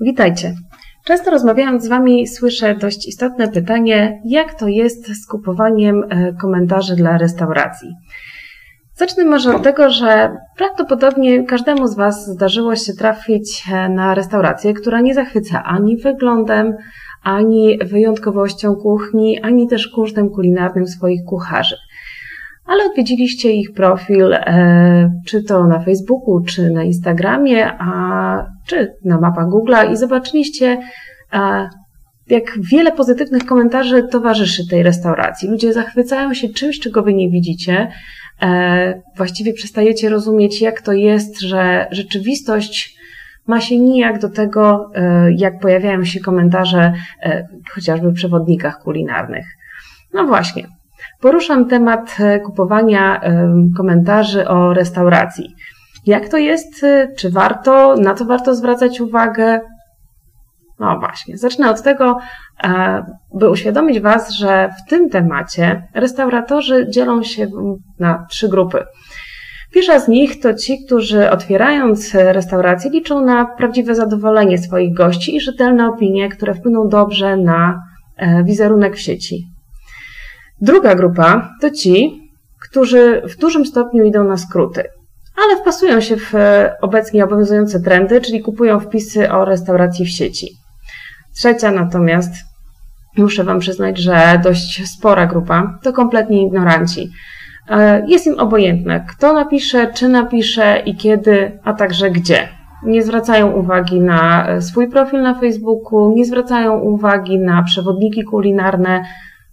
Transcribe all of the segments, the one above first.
Witajcie. Często rozmawiając z Wami słyszę dość istotne pytanie, jak to jest z kupowaniem e, komentarzy dla restauracji. Zacznę może od tego, że prawdopodobnie każdemu z Was zdarzyło się trafić e, na restaurację, która nie zachwyca ani wyglądem, ani wyjątkowością kuchni, ani też kurzem kulinarnym swoich kucharzy ale odwiedziliście ich profil, e, czy to na Facebooku, czy na Instagramie, a, czy na mapach Google'a i zobaczyliście, jak wiele pozytywnych komentarzy towarzyszy tej restauracji. Ludzie zachwycają się czymś, czego wy nie widzicie. E, właściwie przestajecie rozumieć, jak to jest, że rzeczywistość ma się nijak do tego, e, jak pojawiają się komentarze chociażby w przewodnikach kulinarnych. No właśnie, Poruszam temat e, kupowania e, komentarzy o restauracji. Jak to jest? E, czy warto? Na co warto zwracać uwagę? No właśnie, zacznę od tego, by uświadomić Was, że w tym temacie restauratorzy dzielą się na trzy grupy. Pierwsza z nich to ci, którzy otwierając restaurację liczą na prawdziwe zadowolenie swoich gości i rzetelne opinie, które wpłyną dobrze na wizerunek w sieci. Druga grupa to ci, którzy w dużym stopniu idą na skróty, ale wpasują się w e, obecnie obowiązujące trendy, czyli kupują wpisy o restauracji w sieci. Trzecia natomiast, muszę Wam przyznać, że dość spora grupa, to kompletnie ignoranci. E, jest im obojętne, kto napisze, czy napisze i kiedy, a także gdzie. Nie zwracają uwagi na e, swój profil na Facebooku, nie zwracają uwagi na przewodniki kulinarne,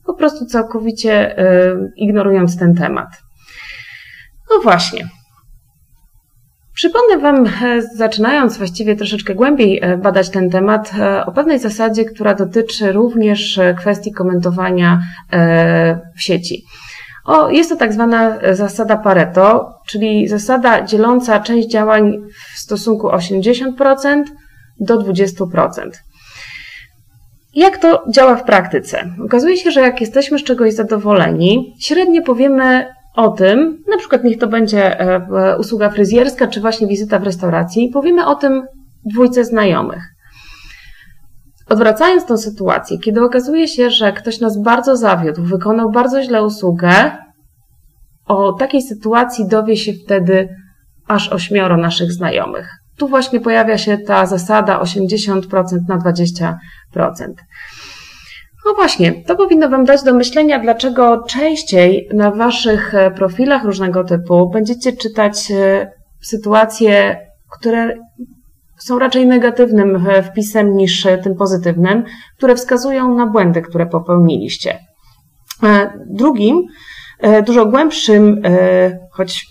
po prostu całkowicie y, ignorując ten temat. No właśnie. Przypomnę Wam, e, zaczynając właściwie troszeczkę głębiej e, badać ten temat, e, o pewnej zasadzie, która dotyczy również kwestii komentowania w sieci. O, jest to tak zwana zasada Pareto, czyli zasada dzieląca część działań w stosunku 80% do 20%. Jak to działa w praktyce? Okazuje się, że jak jesteśmy z czegoś zadowoleni, średnio powiemy o tym, na przykład niech to będzie e, usługa fryzjerska, czy właśnie wizyta w restauracji, powiemy o tym dwójce znajomych. Odwracając tę sytuację, kiedy okazuje się, że ktoś nas bardzo zawiódł, wykonał bardzo źle usługę, o takiej sytuacji dowie się wtedy aż ośmioro naszych znajomych. Tu właśnie pojawia się ta zasada 80% na 20%. No właśnie, to powinno Wam dać do myślenia, dlaczego częściej na Waszych e, profilach różnego typu będziecie czytać e, sytuacje, które są raczej negatywnym e, wpisem niż tym pozytywnym, które wskazują na błędy, które popełniliście. Drugim, dużo głębszym, choć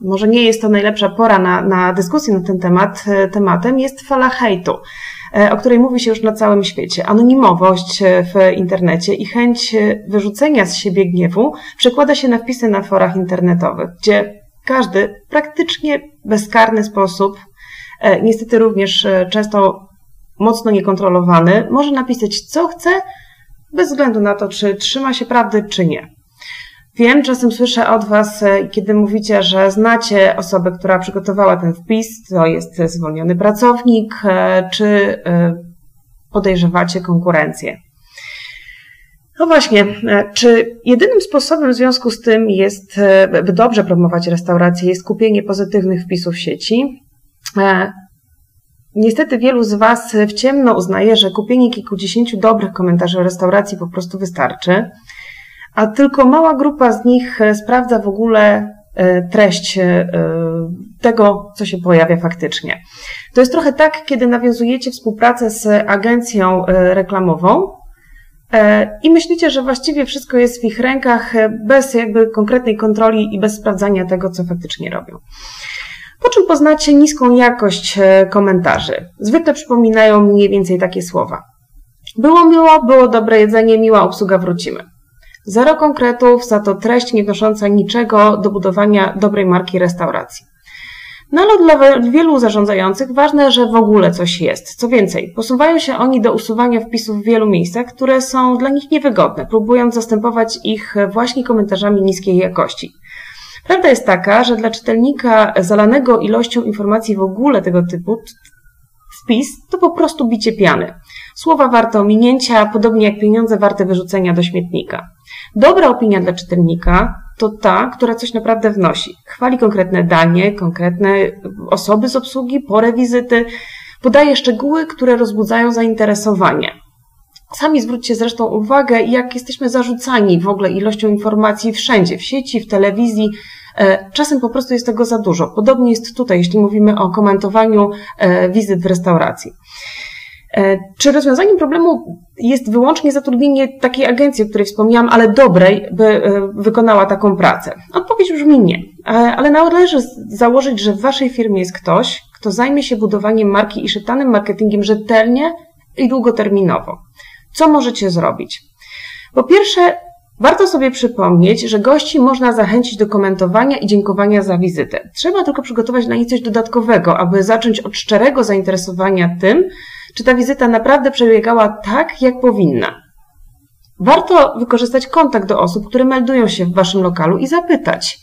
może nie jest to najlepsza pora na, na dyskusję na ten temat, tematem, jest fala hejtu. E, o której mówi się już na całym świecie. Anonimowość e, w internecie i chęć e, wyrzucenia z siebie gniewu przekłada się na wpisy na forach internetowych, gdzie każdy praktycznie bezkarny sposób, niestety również często mocno niekontrolowany, może napisać co chce, bez względu na to, czy trzyma się prawdy, czy nie. Wiem, czasem słyszę od Was, e, kiedy mówicie, że znacie osobę, która przygotowała ten wpis, to jest zwolniony pracownik, e, czy e, podejrzewacie konkurencję. No właśnie, czy jedynym sposobem w związku z tym jest, by dobrze promować restaurację, jest kupienie pozytywnych wpisów sieci? Niestety wielu z Was w ciemno uznaje, że kupienie kilkudziesięciu dobrych komentarzy o restauracji po prostu wystarczy a tylko mała grupa z nich e, sprawdza w ogóle e, treść e, tego, co się pojawia faktycznie. To jest trochę tak, kiedy nawiązujecie współpracę z agencją reklamową i myślicie, że właściwie wszystko jest w ich rękach bez jakby konkretnej kontroli i bez sprawdzania tego, co faktycznie robią. Po czym poznacie niską jakość komentarzy. Zwykle przypominają mniej więcej takie słowa. Było miło, było dobre jedzenie, miła obsługa, wrócimy. Zero konkretów, za to treść nie wnosząca niczego do budowania dobrej marki restauracji. No ale dla wielu zarządzających ważne, że w ogóle coś jest. Co więcej, posuwają się oni do usuwania wpisów w wielu miejscach, które są dla nich niewygodne, próbując zastępować ich właśnie komentarzami niskiej jakości. Prawda jest taka, że dla czytelnika zalanego ilością informacji w ogóle tego typu wpis to po prostu bicie piany. Słowa warte ominięcia, podobnie jak pieniądze warte wyrzucenia do śmietnika. Dobra opinia dla czytelnika to ta, która coś naprawdę wnosi. Chwali konkretne danie, konkretne osoby z obsługi, porę wizyty, podaje szczegóły, które rozbudzają zainteresowanie. Sami zwróćcie zresztą uwagę, jak jesteśmy zarzucani w ogóle ilością informacji wszędzie, w sieci, w telewizji. E, czasem po prostu jest tego za dużo. Podobnie jest tutaj, jeśli mówimy o komentowaniu e, wizyt w restauracji. E, czy rozwiązaniem problemu jest wyłącznie zatrudnienie takiej agencji, o której wspomniałam, ale dobrej, by wykonała taką pracę? Odpowiedź brzmi nie, ale należy założyć, że w Waszej firmie jest ktoś, kto zajmie się budowaniem marki i szeptanym marketingiem rzetelnie i długoterminowo. Co możecie zrobić? Po pierwsze, warto sobie przypomnieć, że gości można zachęcić do komentowania i dziękowania za wizytę. Trzeba tylko przygotować dla nich coś dodatkowego, aby zacząć od szczerego zainteresowania tym, czy ta wizyta naprawdę przebiegała tak, jak powinna. Warto wykorzystać kontakt do osób, które meldują się w Waszym lokalu i zapytać.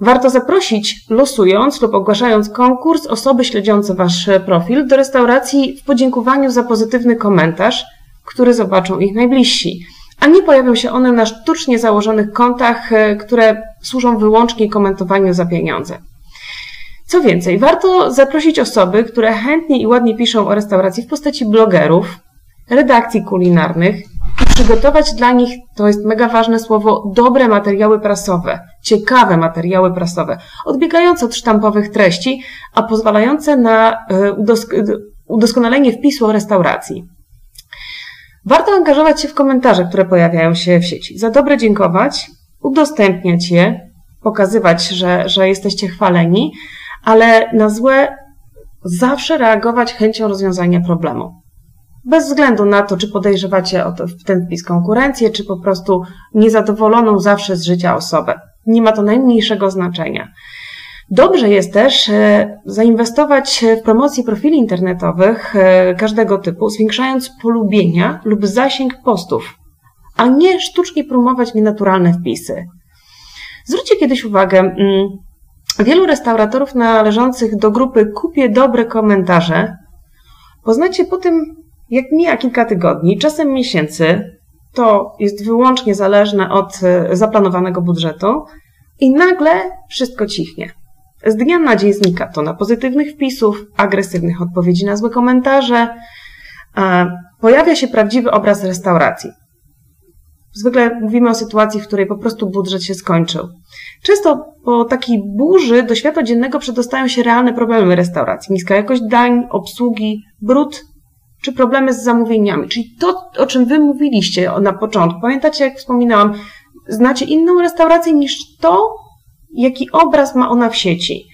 Warto zaprosić, losując lub ogłaszając konkurs, osoby śledzące Wasz profil do restauracji w podziękowaniu za pozytywny komentarz, który zobaczą ich najbliżsi, a nie pojawią się one na sztucznie założonych kontach, e, które służą wyłącznie komentowaniu za pieniądze. Co więcej, warto zaprosić osoby, które chętnie i ładnie piszą o restauracji w postaci blogerów, redakcji kulinarnych i przygotować dla nich, to jest mega ważne słowo, dobre materiały prasowe, ciekawe materiały prasowe, odbiegające od sztampowych treści, a pozwalające na e, udoskonalenie wpisu o restauracji. Warto angażować się w komentarze, które pojawiają się w sieci. Za dobre dziękować, udostępniać je, pokazywać, że, że jesteście chwaleni, ale na złe zawsze reagować chęcią rozwiązania problemu. Bez względu na to, czy podejrzewacie o to, ten wpis konkurencję, czy po prostu niezadowoloną zawsze z życia osobę. Nie ma to najmniejszego znaczenia. Dobrze jest też e, zainwestować w promocję profili internetowych e, każdego typu, zwiększając polubienia lub zasięg postów, a nie sztucznie promować nienaturalne wpisy. Zwróćcie kiedyś uwagę, mm, wielu restauratorów należących do grupy Kupię dobre komentarze poznacie po tym, jak mija kilka tygodni, czasem miesięcy, to jest wyłącznie zależne od e, zaplanowanego budżetu i nagle wszystko cichnie. Z dnia na dzień znika to na pozytywnych wpisów, agresywnych odpowiedzi na złe komentarze. Pojawia się prawdziwy obraz restauracji. Zwykle mówimy o sytuacji, w której po prostu budżet się skończył. Często po takiej burzy do światła dziennego przedostają się realne problemy restauracji. Niska jakość dań, obsługi, brud czy problemy z zamówieniami. Czyli to, o czym Wy mówiliście na początku. Pamiętacie, jak wspominałam, znacie inną restaurację niż to, jaki obraz ma ona w sieci.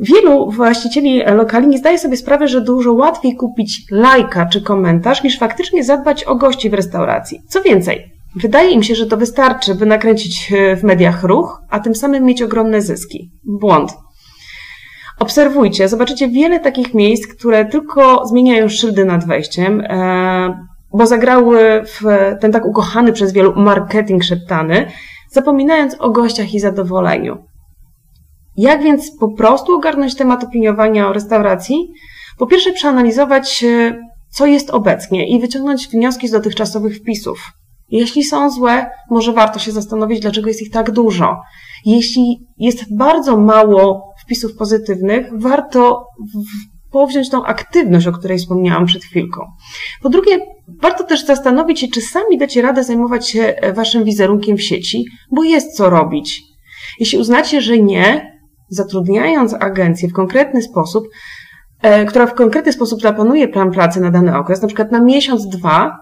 Wielu właścicieli lokali nie zdaje sobie sprawy, że dużo łatwiej kupić lajka czy komentarz, niż faktycznie zadbać o gości w restauracji. Co więcej, wydaje im się, że to wystarczy, by nakręcić e, w mediach ruch, a tym samym mieć ogromne zyski. Błąd. Obserwujcie, zobaczycie wiele takich miejsc, które tylko zmieniają szyldy nad wejściem, e, bo zagrały w ten tak ukochany przez wielu marketing szeptany, zapominając o gościach i zadowoleniu. Jak więc po prostu ogarnąć temat opiniowania o restauracji? Po pierwsze, przeanalizować, e, co jest obecnie i wyciągnąć wnioski z dotychczasowych wpisów. Jeśli są złe, może warto się zastanowić, dlaczego jest ich tak dużo. Jeśli jest bardzo mało wpisów pozytywnych, warto powziąć tą aktywność, o której wspomniałam przed chwilką. Po drugie, warto też zastanowić się, czy sami dacie radę zajmować się e, waszym wizerunkiem w sieci, bo jest co robić. Jeśli uznacie, że nie, zatrudniając agencję w konkretny sposób, e, która w konkretny sposób zaplanuje plan pracy na dany okres, na przykład na miesiąc, dwa,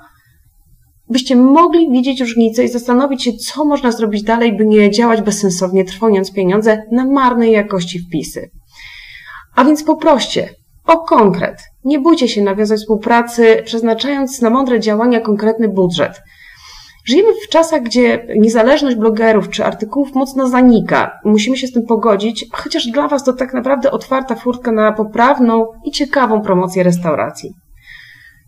byście mogli widzieć różnicę i zastanowić się, co można zrobić dalej, by nie działać bezsensownie, trwoniąc pieniądze na marnej jakości wpisy. A więc poproście, o konkret. Nie bójcie się nawiązać współpracy, przeznaczając na mądre działania konkretny budżet. Żyjemy w czasach, gdzie niezależność blogerów czy artykułów mocno zanika. Musimy się z tym pogodzić, chociaż dla Was to tak naprawdę otwarta furtka na poprawną i ciekawą promocję restauracji.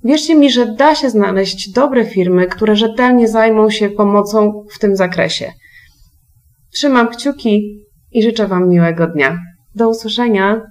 Wierzcie mi, że da się znaleźć dobre firmy, które rzetelnie zajmą się pomocą w tym zakresie. Trzymam kciuki i życzę Wam miłego dnia. Do usłyszenia.